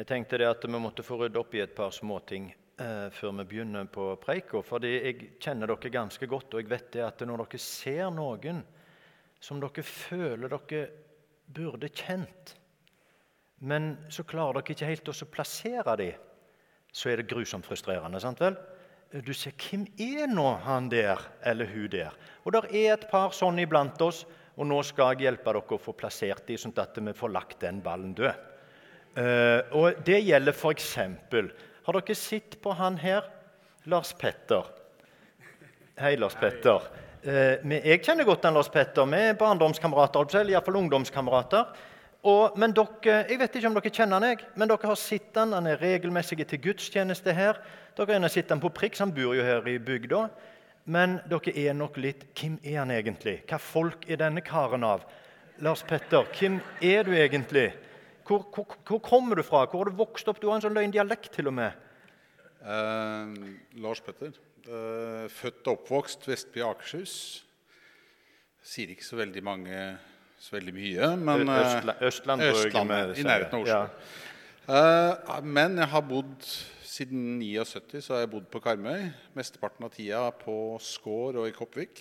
Jeg tenkte det at vi måtte få rydde opp i et par småting eh, før vi begynner på preika. Fordi jeg kjenner dere ganske godt, og jeg vet det at når dere ser noen som dere føler dere burde kjent, men så klarer dere ikke helt å plassere dem, så er det grusomt frustrerende. sant vel? Du ser hvem er nå han der eller hun der? Og der er et par sånn iblant oss, og nå skal jeg hjelpe dere å få plassert dem, sånn at vi får lagt den ballen død. Uh, og Det gjelder f.eks. Har dere sett på han her? Lars Petter. Hei, Lars Petter. Uh, jeg kjenner godt han Lars Petter. Vi er barndomskamerater, eller iallfall ungdomskamerater. Og, men dere, Jeg vet ikke om dere kjenner han, jeg, men dere har sett han. Han er regelmessig til gudstjeneste her. Dere har sett han på Priks, han bor jo her i bygda. Men dere er nok litt Hvem er han egentlig? Hva folk er denne karen av? Lars Petter, hvem er du egentlig? Hvor, hvor, hvor, kommer du fra? Hvor har du vokst opp? Du har en sånn løgn dialekt til og med. Eh, Lars Petter. Eh, født og oppvokst Vestby Akershus. Sier ikke så veldig mange så veldig mye, men Østla, Østland, Østlandet, i nærheten av Oslo. Ja. Eh, men jeg har bodd siden 79 så har jeg bodd på Karmøy. Mesteparten av tida på Skår og i Koppvik.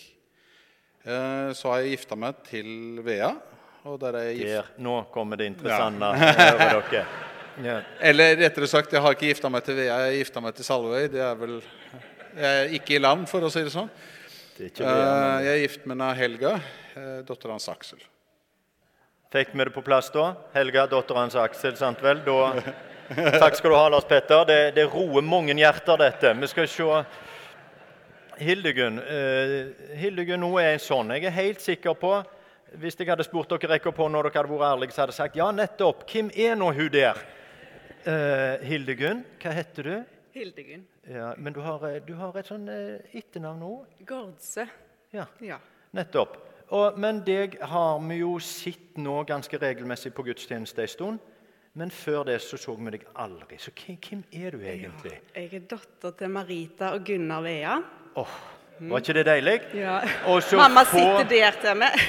Eh, så har jeg gifta meg til Vea og der er jeg gift. Der, nå kommer det interessante ja. dere. Ja. Eller rettere sagt, jeg har ikke gifta meg til Vea, jeg har gifta meg til Salvøy. Det er vel jeg er ikke i land, for å si det sånn. Det Vea, uh, jeg er gift med Helga, uh, datteren hans Aksel. Fikk vi det på plass da? Helga, dotter hans Aksel, sant vel? Da, takk skal du ha, Lars Petter. Det, det roer mange hjerter, dette. Vi skal se Hildegunn. Uh, Hildegunn, nå er jeg sånn. Jeg er helt sikker på hvis jeg hadde spurt dere rekker på når dere hadde vært ærlige, så hadde jeg sagt ja, nettopp. Hvem er nå hun der? Uh, Hildegunn, hva heter du? Hildegunn. Ja, Men du har, eh, du har et sånn uh, etternavn òg? Gordse. Ja. ja. Nettopp. Og, men deg har vi jo sett nå ganske regelmessig på gudstjeneste en stund. Men før det så så vi deg aldri. Så hvem, er du egentlig? Ja, jeg er datter til Marita og Gunnar Vea. Oh, var ikke det deilig? Ja. Mamma få... sitter der til meg.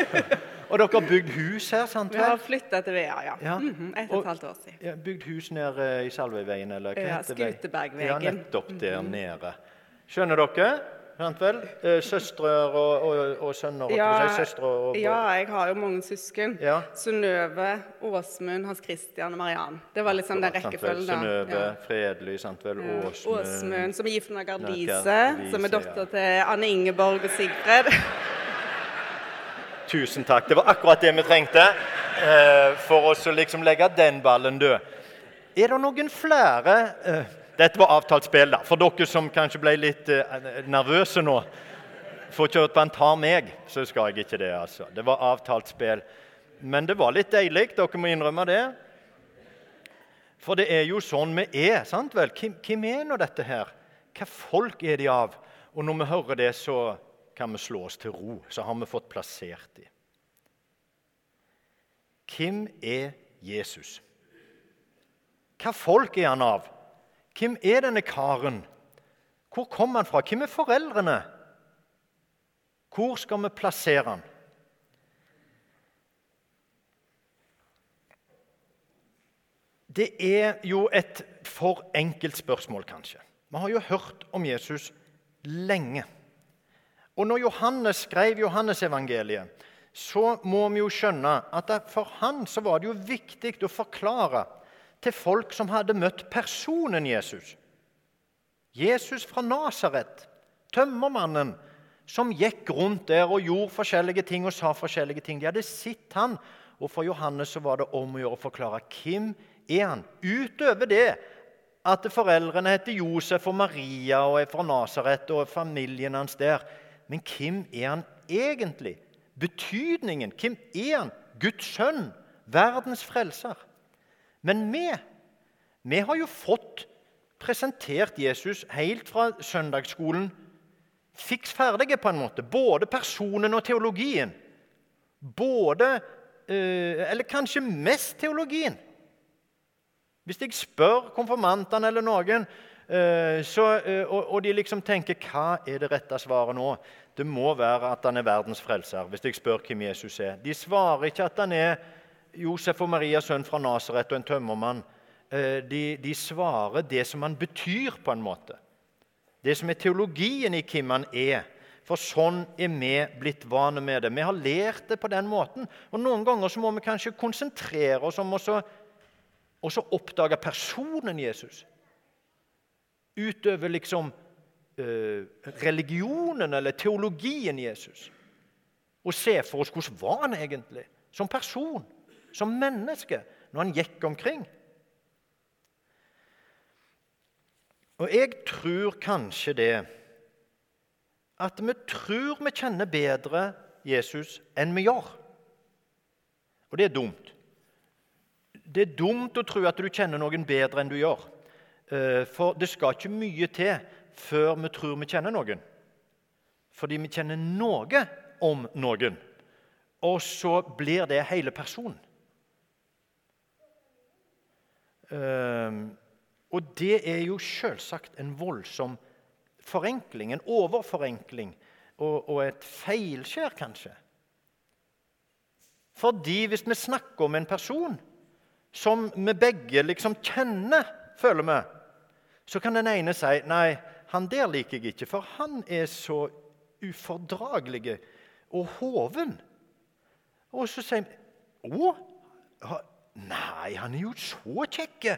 og dere har bygd hus her? sant Vi har flytta til Vea, ja. ja. Mm -hmm. Et og et halvt år siden. Ja, bygd hus nede i Salvøyveien? eller hva ja, heter det? Skutebergvegen. Ja, nettopp der -hmm. nede. Skjønner dere? Sant vel? Eh, søstre og, og, og sønner? Ja, si, og, ja, jeg har jo mange søsken. Ja. Synnøve, Åsmund, Hans Christian og Mariann. Det var liksom den rekkefølgen. Synnøve, ja. Fredelig, sant vel? Åsmund, Åsmund Som er gift med Gardise, som er datter til Anne Ingeborg og Sigfred. Tusen takk. Det var akkurat det vi trengte eh, for oss å liksom legge den ballen død. Er det noen flere eh, dette var avtalt spill, da. For dere som kanskje ble litt uh, nervøse nå. Får kjørt på en tar meg, så skal jeg ikke det. altså. Det var avtalt spill. Men det var litt deilig. Dere må innrømme det. For det er jo sånn vi er. sant vel? Hvem, hvem er nå dette her? Hva folk er de av? Og når vi hører det, så kan vi slå oss til ro. Så har vi fått plassert dem. Hvem er Jesus? Hva folk er han av? Hvem er denne karen? Hvor kommer han fra? Hvem er foreldrene? Hvor skal vi plassere han? Det er jo et for enkelt spørsmål, kanskje. Vi har jo hørt om Jesus lenge. Og når Johannes skrev Johannesevangeliet, så må vi jo skjønne at for han så var det jo viktig å forklare til folk som hadde møtt personen Jesus. Jesus fra Nasaret, tømmermannen som gikk rundt der og gjorde forskjellige ting og sa forskjellige ting. De hadde sett han, og for Johannes så var det om å gjøre å forklare hvem er han Utover det at foreldrene heter Josef og Maria og er fra Nasaret og familien hans der. Men hvem er han egentlig? Betydningen. Hvem er han? Guds sønn, verdens frelser. Men vi, vi har jo fått presentert Jesus helt fra søndagsskolen fiks ferdige, på en måte. Både personen og teologien. Både eh, Eller kanskje mest teologien. Hvis jeg spør konfirmantene eller noen, eh, så, eh, og, de liksom tenker hva er det rette svaret nå? Det må være at han er verdens frelser. hvis jeg spør hvem Jesus er. De svarer ikke at han er Josef og Marias sønn fra Nasaret og en tømmermann. eh, de, de svarer det som han betyr, på en måte. Det som er teologien i hvem han er. For sånn er vi blitt vane med det. Vi har lært det på den måten. Og Noen ganger så må vi kanskje konsentrere oss om å oppdage personen Jesus. Utøve liksom eh, religionen eller teologien Jesus. Og se for oss hvordan var han egentlig som person, som menneske, når han gikk omkring. Og jeg tror kanskje det at vi tror vi kjenner bedre Jesus enn vi gjør. Og det er dumt. Det er dumt å tro at du kjenner noen bedre enn du gjør. Eh, for det skal ikke mye til før vi tror vi kjenner noen. Fordi vi kjenner noe om noen, og så blir det hele personen. Uh, og det er jo selvsagt en voldsom forenkling, en overforenkling og, og et feilskjær, kanskje. Fordi hvis vi snakker om en person som vi begge liksom kjenner, føler vi, så kan den ene si nei, han der liker jeg ikke, for han er så ufordragelig og hoven. Og så sier vi Å? Nei, han er jo så kjekk.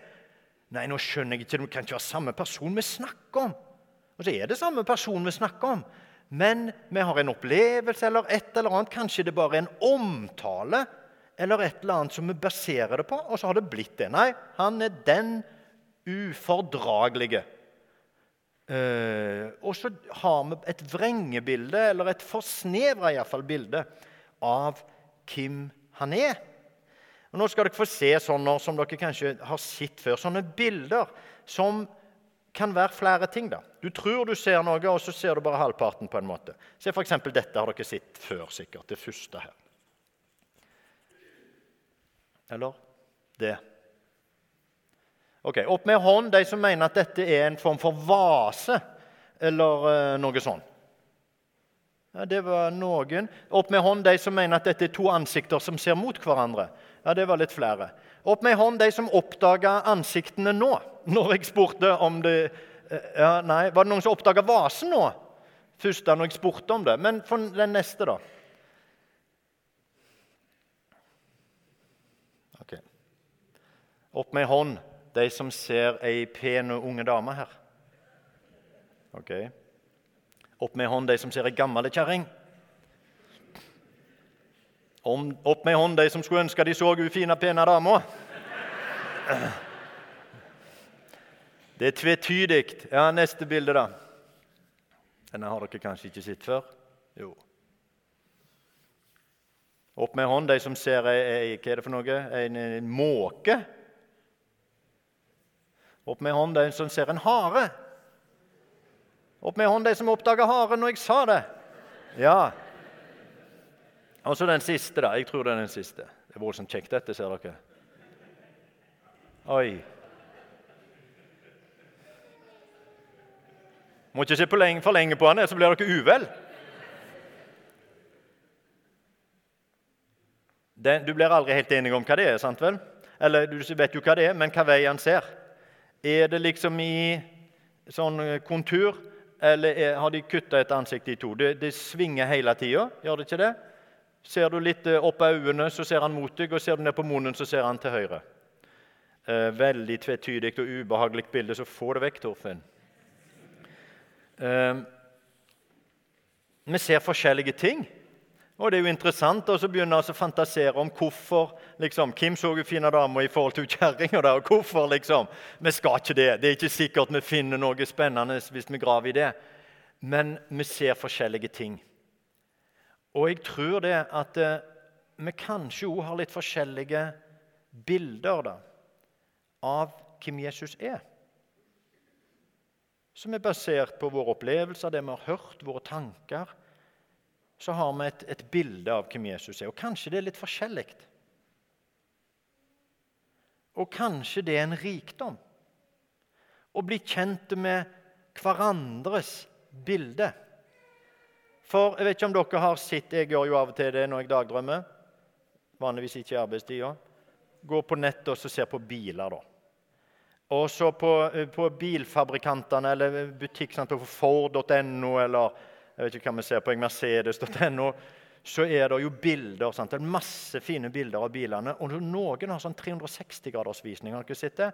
Nei, nå skjønner jeg ikke, det kan ikke være samme person vi snakker om. Og så er det samme person vi snakker om. Men vi har en opplevelse eller et eller annet. Kanskje det bare er en omtale eller et eller annet som vi baserer det på, og så har det blitt det. Nei, han er den ufordragelige. Uh, og så har vi et vrengebilde, eller et forsnevra bilde, av hvem han er. Og Nå skal dere få se sånne som dere kanskje har sett før. Sånne bilder som kan være flere ting. da. Du tror du ser noe, og så ser du bare halvparten. på en måte. Se f.eks. dette har dere sett før, sikkert. Det første her. Eller det. Ok, Opp med hånd de som mener at dette er en form for vase eller uh, noe sånt. Ja, Det var noen. Opp med hånd de som mener at dette er to ansikter som ser mot hverandre. Ja, det var litt flere. Opp med hånd de som oppdaga ansiktene nå, når jeg spurte om det eh, ja, Nei, var det noen som oppdaga vasen nå? Først da når jeg spurte om det. Men for den neste, da? Ok. Opp med hånd de som ser ei pen og unge dame her. Ok. Opp med hånd de som ser ei gammel kjerring. Om, opp med hånd, de som skulle ønske de så hun pene dama. Det er tvetydig. Ja, neste bilde, da. Denne har dere kanskje ikke sett før? Jo. Opp med hånd, de som ser ei, ei, hva er det for noe? En, en måke. Opp med hånd, de som ser en hare. Opp med hånd, de som oppdaga haren når jeg sa det. Ja, og så den siste, da. Jeg tror det er den siste. Det er voldsomt kjekt, dette, ser dere. Oi. Må ikke se lenge, for lenge på han, så blir dere uvel. Den, du blir aldri helt enig om hva det er, sant vel? Eller du vet jo hva det er, men hva vei han ser. Er det liksom i sånn kontur, eller er, har de kutta et ansikt i to? Det, det svinger hele tida, gjør det ikke det? Ser du litt eh, opp av øynene, så ser han mot deg, og ser du ned på munnen, så ser han til høyre. Eh, veldig tvetydig og ubehagelig bilde, så få det vekk, Torfinn. Eh, vi ser forskjellige ting. Og det er jo interessant å begynne å fantasere om hvorfor liksom, Kim så hun fine dama i forhold til kjerringa. Og hvorfor, liksom. Vi skal ikke det. Det er ikke sikkert vi finner noe spennende hvis vi graver i det. Men vi ser forskjellige ting. Og jeg tror det at eh, vi kanskje òg har litt forskjellige bilder da, av hvem Jesus er. Som er basert på våre opplevelser, det vi har hørt, våre tanker. Så har vi et, et bilde av hvem Jesus er. Og kanskje det er litt forskjellig. Og kanskje det er en rikdom å bli kjent med hverandres bilde. For jeg vet ikke om dere har sett Jeg gjør jo av og til det når jeg dagdrømmer. Vanligvis ikke i arbeidstida. Gå på nettet og ser på biler, da. Og så på, eh, på bilfabrikantene eller butikk, sant, på Ford.no eller jeg vet ikke hva vi ser på, Mercedes.no, så er det jo bilder. Sant? Det er masse fine bilder av bilene. Og noen har sånn 360-gradersvisning. har dere sett det?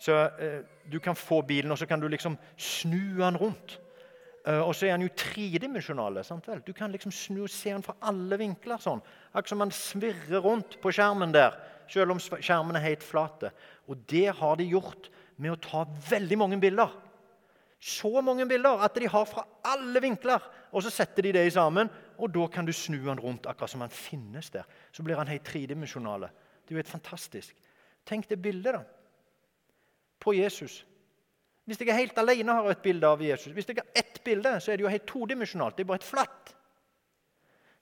Så eh, Du kan få bilen, og så kan du liksom snu den rundt. Uh, og så er han jo tredimensjonal. Du kan liksom snu og se han fra alle vinkler. sånn. Akkurat som han svirrer rundt på skjermen der, selv om skjermen er helt flate. Og det har de gjort med å ta veldig mange bilder. Så mange bilder at de har fra alle vinkler. Og så setter de det sammen, og da kan du snu han rundt akkurat som han finnes der. Så blir han helt tredimensjonal. Det er jo helt fantastisk. Tenk det bildet, da på Jesus. Hvis jeg er helt alene har et bilde av Jesus, hvis jeg har ett bilde, så er det jo helt todimensjonalt. Det er bare et flatt.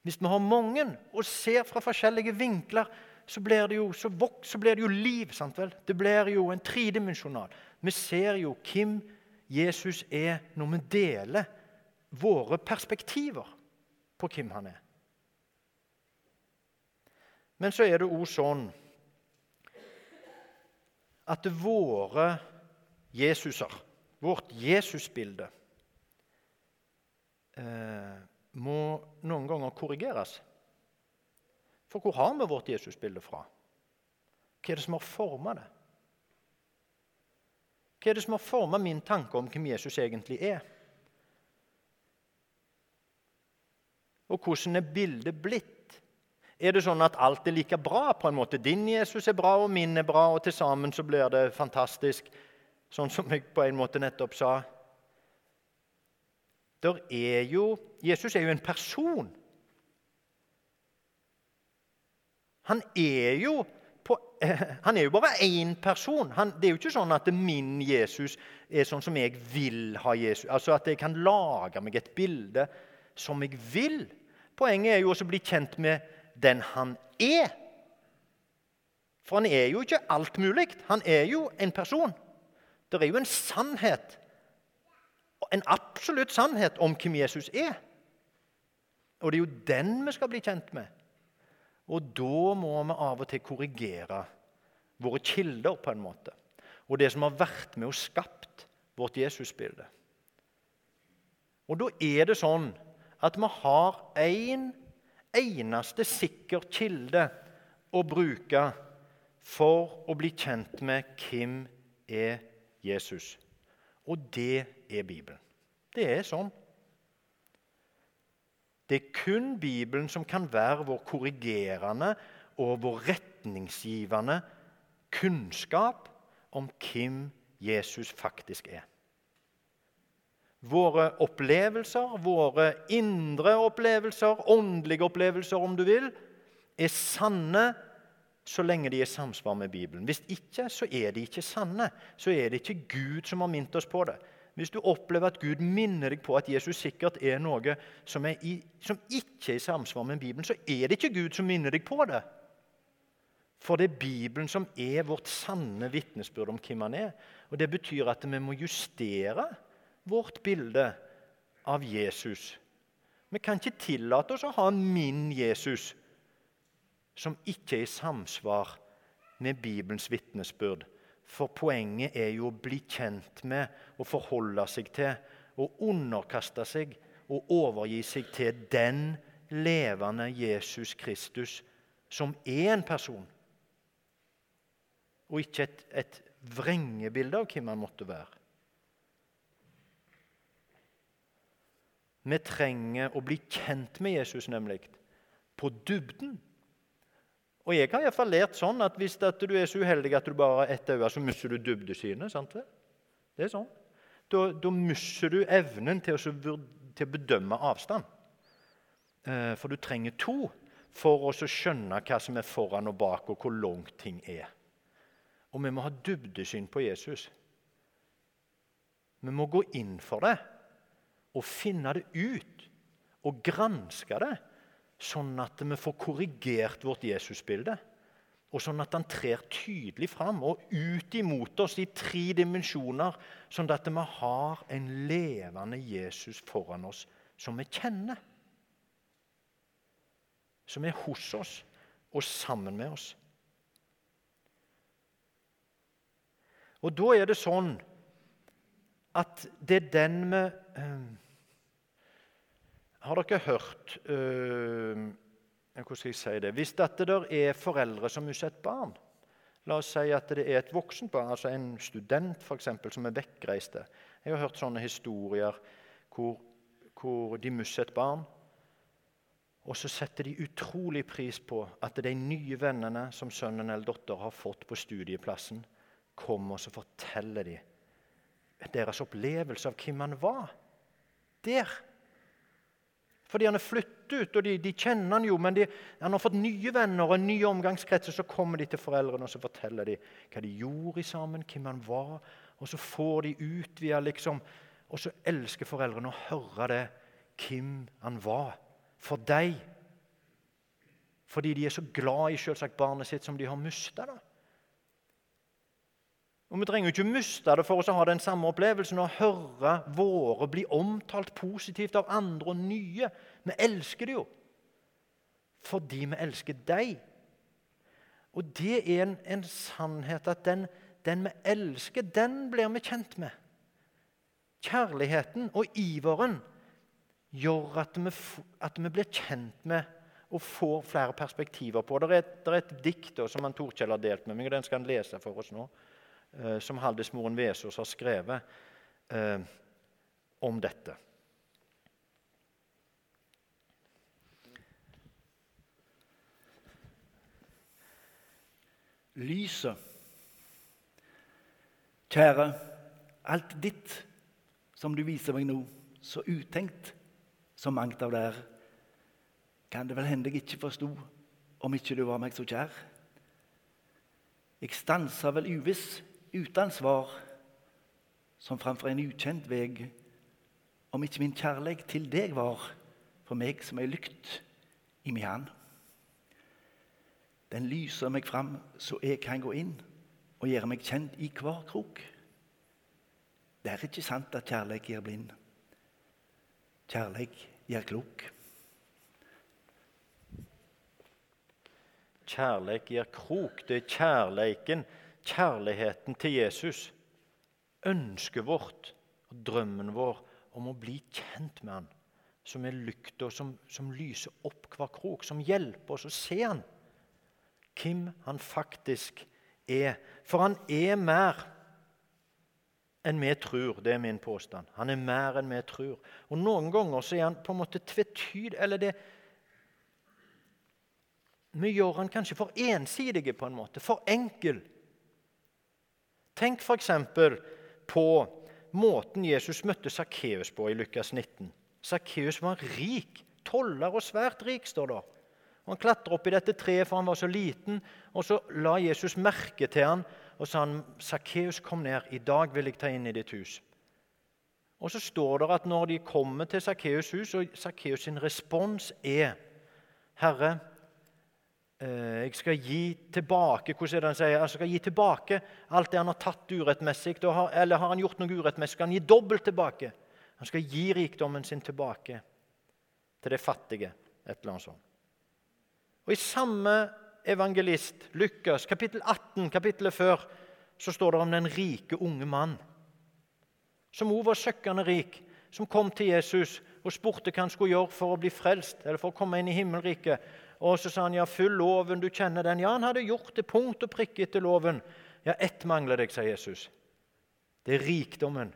Hvis vi har mange og ser fra forskjellige vinkler, så blir det jo, vok, blir det jo liv. sant vel? Det blir jo en tredimensjonal. Vi ser jo hvem Jesus er når vi deler våre perspektiver på hvem han er. Men så er det òg sånn at våre Jesuser, vårt Jesusbilde, eh, må noen ganger korrigeres. For hvor har vi vårt Jesusbilde fra? Hva er det som har forma det? Hva er det som har forma min tanke om hvem Jesus egentlig er? Og hvordan er bildet blitt? Er det sånn at alt er like bra? på en måte? Din Jesus er bra, og min er bra, og til sammen så blir det fantastisk. Sånn som jeg på en måte nettopp sa. Der er jo, Jesus er jo en person. Han er jo, på, han er jo bare én person. Han, det er jo ikke sånn at min Jesus er sånn som jeg vil ha Jesus. Altså At jeg kan lage meg et bilde som jeg vil. Poenget er jo også å bli kjent med den han er. For han er jo ikke alt mulig. Han er jo en person. Det er jo en sannhet, en absolutt sannhet om hvem Jesus er. Og det er jo den vi skal bli kjent med. Og da må vi av og til korrigere våre kilder på en måte. Og det som har vært med og skapt vårt Jesusbilde. Og da er det sånn at vi har én eneste sikker kilde å bruke for å bli kjent med hvem er Jesus. Og det er Bibelen. Det er sånn. Det er kun Bibelen som kan være vår korrigerende og vår retningsgivende kunnskap om hvem Jesus faktisk er. Våre opplevelser, våre indre opplevelser, åndelige opplevelser om du vil, er sanne så lenge de er i samsvar med Bibelen. Hvis ikke, så er de ikke sanne. Så er det ikke Gud som har minnet oss på det. Hvis du opplever at Gud minner deg på at Jesus sikkert er noe som, er i, som ikke er i samsvar med Bibelen, så er det ikke Gud som minner deg på det. For det er Bibelen som er vårt sanne vitnesbyrd om hvem han er. Og Det betyr at vi må justere vårt bilde av Jesus. Vi kan ikke tillate oss å ha min Jesus som ikke er i samsvar med Bibelens vitnesbyrd. For poenget er jo å bli kjent med og forholde seg til og underkaste seg og overgi seg til den levende Jesus Kristus, som er en person, og ikke et, et vrengebilde av hvem han måtte være. Vi trenger å bli kjent med Jesus, nemlig. På dybden. Og jeg har iallfall lært sånn at hvis at du er så uheldig at du bare har ett øye, så mister du dybdesynet. sant det? Det er sånn. Da, da mister du evnen til å, til å bedømme avstand. Eh, for du trenger to for å skjønne hva som er foran og bak, og hvor langt ting er. Og vi må ha dybdesyn på Jesus. Vi må gå inn for det og finne det ut og granske det, sånn at vi får korrigert vårt Jesusbilde. Og sånn at han trer tydelig fram og ut imot oss i tre dimensjoner, sånn at vi har en levende Jesus foran oss som vi kjenner. Som er hos oss og sammen med oss. Og da er det sånn at det er den med øh, Har dere hørt øh, Hvordan skal jeg si det? Hvis dette der er foreldre som mister barn La oss si at det er et voksent barn, altså en student for eksempel, som er vekkreiste. Jeg har hørt sånne historier hvor, hvor de mister et barn. Og så setter de utrolig pris på at de nye vennene som sønnen eller datteren har fått på studieplassen, kommer og så forteller de deres opplevelse av hvem han var der. Fordi han er flyttet ut, og de, de kjenner han jo, men de, han har fått nye venner og en ny omgangskrets. og Så kommer de til foreldrene og så forteller de hva de gjorde sammen, hvem han var. Og så får de utvida, liksom. Og så elsker foreldrene å høre det, hvem han var for deg. Fordi de er så glad i selvsagt barnet sitt som de har mista. Og Vi trenger ikke miste det for oss å ha den samme opplevelsen og høre våre bli omtalt positivt av andre og nye. Vi elsker det jo fordi vi elsker deg. Og det er en, en sannhet at den, den, vi elsker, den blir vi kjent med. Kjærligheten og iveren gjør at vi, at vi blir kjent med og får flere perspektiver på. Det det er et dikt som Torkjell har delt med meg, og den skal han lese for oss nå. Eh, som Haldismoren Vesaas har skrevet eh, om dette. Lyset. Kjære, alt ditt som du viser meg nå, så utenkt som mangt av det er, kan det vel hende jeg ikke forsto om ikke du var meg så kjær. Jeg stansa vel uviss uten svar, som framfor en ukjent veg, om ikke min kjærlighet til deg var for meg som ei lykt i mi hand. Den lyser meg fram så jeg kan gå inn og gjøre meg kjent i hver krok. Det er ikke sant at kjærlighet gjør blind. Kjærlighet gjør klok. Kjærlighet gjør krok. Det er kjærleiken kjærligheten til Jesus, ønsket vårt og drømmen vår om å bli kjent med han, som er lykta som, som, lyser opp hver krok, som hjelper oss å se han, hvem han faktisk er. For han er mer enn vi tror. Det er min påstand. Han er mer enn vi tror. Og Noen ganger så er han på en måte tvetyd, eller det, Vi gjør han kanskje for ensidige, på en måte, for enkel. Tenk f.eks. på måten Jesus møtte Sakkeus på i Lukas 19. Sakkeus var rik, toller og svært rik, står det. Han klatra opp i dette treet, for han var så liten. og Så la Jesus merke til han, og sa han, 'Sakkeus, kom ned. I dag vil jeg ta inn i ditt hus.' Og så står det at når de kommer til Sakkeus' hus, og Sakkeus sin respons er 'Herre, jeg skal gi tilbake hvordan er det han sier? Jeg skal gi tilbake alt det han har tatt urettmessig. Eller har han gjort noe urettmessig, skal han gi dobbelt tilbake. Han skal gi rikdommen sin tilbake til det fattige. Et eller annet sånt. Og I samme evangelist, Lukas, kapittel 18, kapittelet før, så står det om den rike unge mann. Som òg var søkkende rik, som kom til Jesus og spurte hva han skulle gjøre for å bli frelst eller for å komme inn i himmelriket. Og så sa han ja, følg loven, du kjenner den. Ja, han hadde gjort det punkt og prikke etter loven. Ja, ett mangler deg, sa Jesus. Det er rikdommen.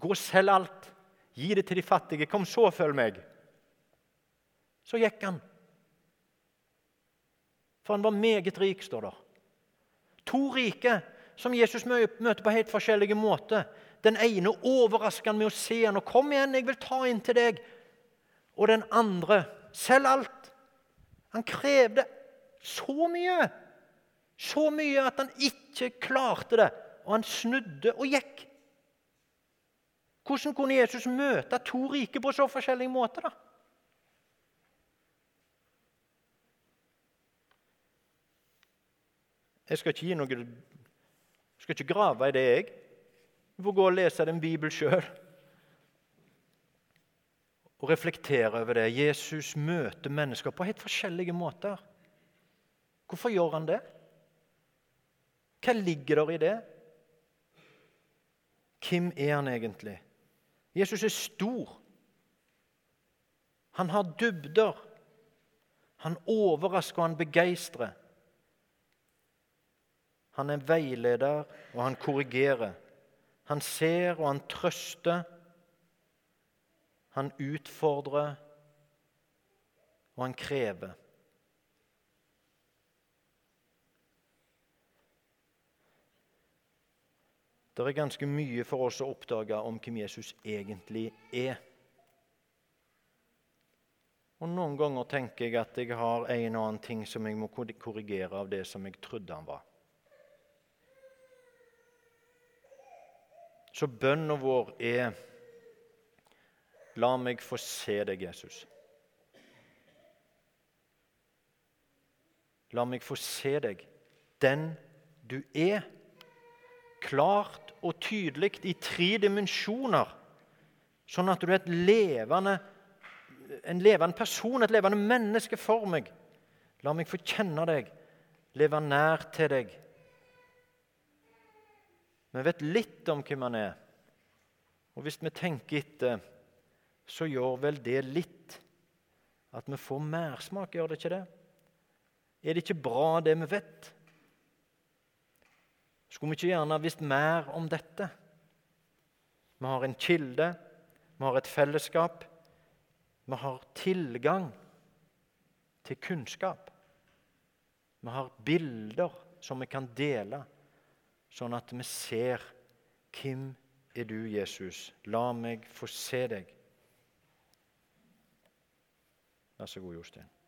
Gå og selg alt. Gi det til de fattige. Kom, så følg meg. Så gikk han. For han var meget rik, står det. To rike som Jesus møter på helt forskjellige måter. Den ene overrasker han med å se han og 'Kom igjen, jeg vil ta inn til deg.' Og den andre Selg alt. Han krevde så mye. Så mye at han ikke klarte det, og han snudde og gikk. Hvordan kunne Jesus møte to rike på så forskjellige måter? da? Jeg skal ikke noe Jeg skal ikke grave i det, jeg. Du får gå og lese den Bibel sjøl og reflektere over det. Jesus møter mennesker på helt forskjellige måter. Hvorfor gjør han det? Hva ligger der i det? Hvem er han egentlig? Jesus er stor. Han har dybder. Han overrasker og han begeistrer. Han er veileder, og han korrigerer. Han ser, og han trøster. Han utfordrer, og han krever. Det er ganske mye for oss å oppdage om hvem Jesus egentlig er. Og Noen ganger tenker jeg at jeg har en og annen ting som jeg må korrigere av det som jeg trodde han var. Så bønnen vår er La meg få se deg, Jesus. La meg få se deg, den du er. Klart og tydelig i tre dimensjoner, sånn at du er levende, en levende person, et levende menneske for meg. La meg få kjenne deg, leve nær til deg. Vi vet litt om hvem han er. Og hvis vi tenker etter, så gjør vel det litt at vi får mersmak, gjør det ikke det? Er det ikke bra, det vi vet? Skulle vi ikke gjerne visst mer om dette? Vi har en kilde, vi har et fellesskap, vi har tilgang til kunnskap. Vi har bilder som vi kan dele sånn at vi ser hvem er du, Jesus? La meg få se deg. Vær så god, Jostein.